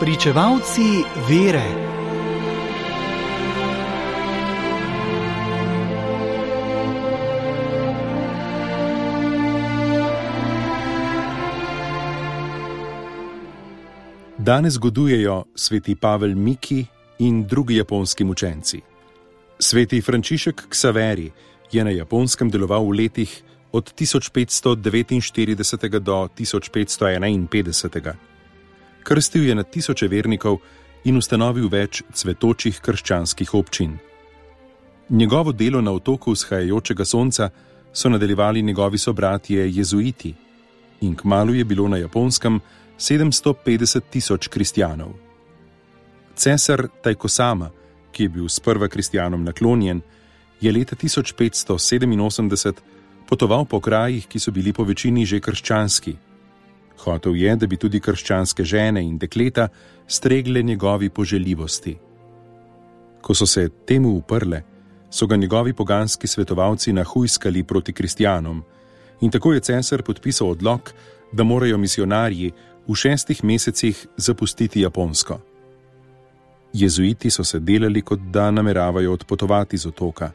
Pričevalci vere. Danes zgodujejo sveti Pavel Miki in drugi japonski učenci. Sveti Frančišek Ksaveri je na japonskem deloval v letih od 1549 do 1551. Krstil je na tisoče vernikov in ustanovil več cvetočih krščanskih občin. Njegovo delo na otoku vzhajajočega sonca so nadaljevali njegovi sobratje jezuiti in kmalo je bilo na japonskem 750 tisoč kristijanov. Cesar Tajkosama, ki je bil sprva kristijanom naklonjen, je leta 1587 potoval po krajih, ki so bili po večini že krščanski. Hotev je, da bi tudi krščanske žene in dekleta stregle njegovi poželjivosti. Ko so se temu uprle, so ga njegovi poganski svetovalci nahujskali proti kristijanom, in tako je cesar podpisal odlog, da morajo misionarji v šestih mesecih zapustiti Japonsko. Jezuiti so se delali, kot da nameravajo odpotovati z otoka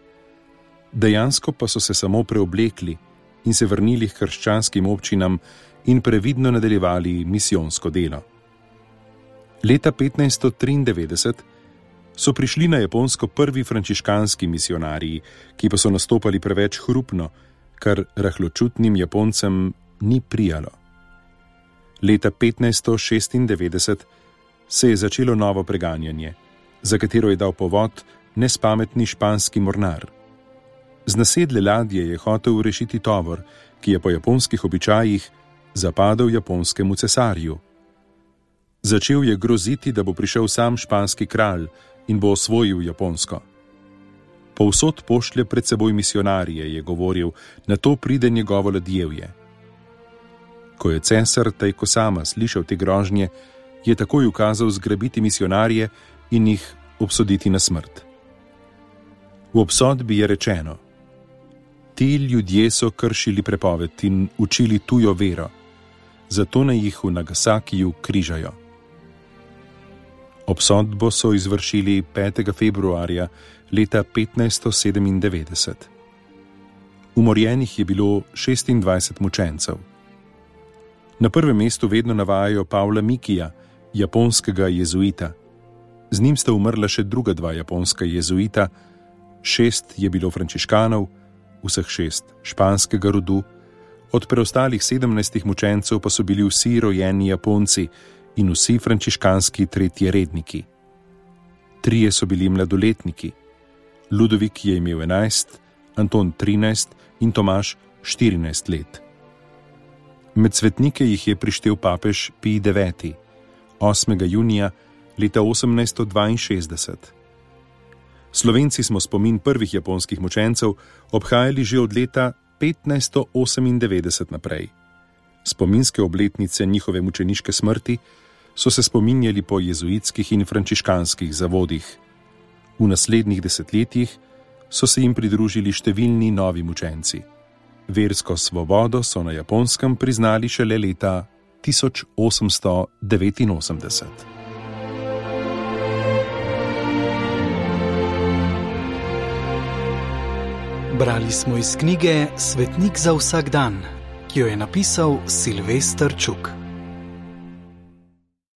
dejansko pa so se samo preoblekli in se vrnili k krščanskim občinam in previdno nadaljevali misijonsko delo. Leta 1593 so prišli na Japonsko prvi frančiškanski misionarji, ki pa so nastopali preveč hrupno, kar rahločutnim Japoncem ni prijalo. Leta 1596 se je začelo novo preganjanje, za katero je dal povod nespametni španski mornar. Z nasedle ladje je hotel rešiti tovor, ki je po japonskih običajih zapadel japonskemu cesarju. Začel je groziti, da bo prišel sam španski kralj in bo osvojil Japonsko. Povsod pošlje pred seboj misionarje, je govoril, na to pride njegovo ladjevje. Ko je cesar Tajko sama slišal te grožnje, je takoj ukazal zgrabiti misionarje in jih obsoditi na smrt. V obsodbi je rečeno: ti ljudje so kršili prepoved in učili tujo vero, zato naj jih v Nagasakiju križajo. Obsodbo so izvršili 5. februarja leta 1597. Umorjenih je bilo 26 mučencev. Na prvem mestu vedno navajajo Pavla Mikija, japonskega jezuita. Z njim sta umrla še druga dva japonska jezuita, šest je bilo frančiškanov, vseh šest španskega rodu, od preostalih sedemnajstih mučencev pa so bili vsi rojeni Japonci in vsi frančiškanski tretji redniki. Trije so bili mladoletniki, Ludovik je imel enajst, Anton trinajst in Tomaš štirinajst let. Med svetnike jih je prištel papež Pij IX. 8. junija leta 1862. Slovenci smo spomin prvih japonskih mučencev obhajali že od leta 1598 naprej. Spominske obletnice njihove mučeniške smrti so se spominjali po jezuitskih in frančiškanskih zavodih. V naslednjih desetletjih so se jim pridružili številni novi mučenci. Versko svobodo so na japonskem priznali šele leta 1889. Brali smo iz knjige Svetnik za vsak dan, ki jo je napisal Silvestr Čuk.